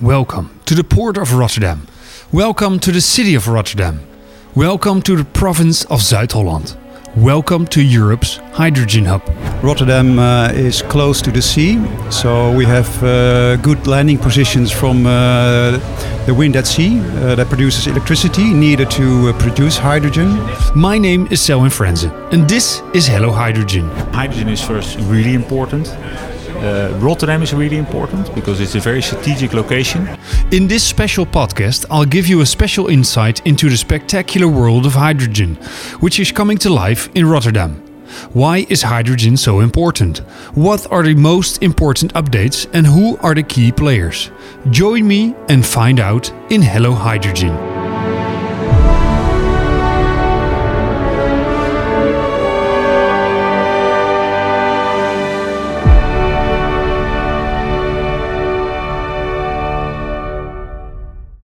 Welcome to the port of Rotterdam. Welcome to the city of Rotterdam. Welcome to the province of Zuid-Holland. Welcome to Europe's hydrogen hub. Rotterdam uh, is close to the sea, so we have uh, good landing positions from uh, the wind at sea uh, that produces electricity needed to uh, produce hydrogen. My name is Selwyn Frenzen, and this is Hello Hydrogen. Hydrogen is first really important. Uh, Rotterdam is really important because it's a very strategic location. In this special podcast, I'll give you a special insight into the spectacular world of hydrogen, which is coming to life in Rotterdam. Why is hydrogen so important? What are the most important updates and who are the key players? Join me and find out in Hello Hydrogen.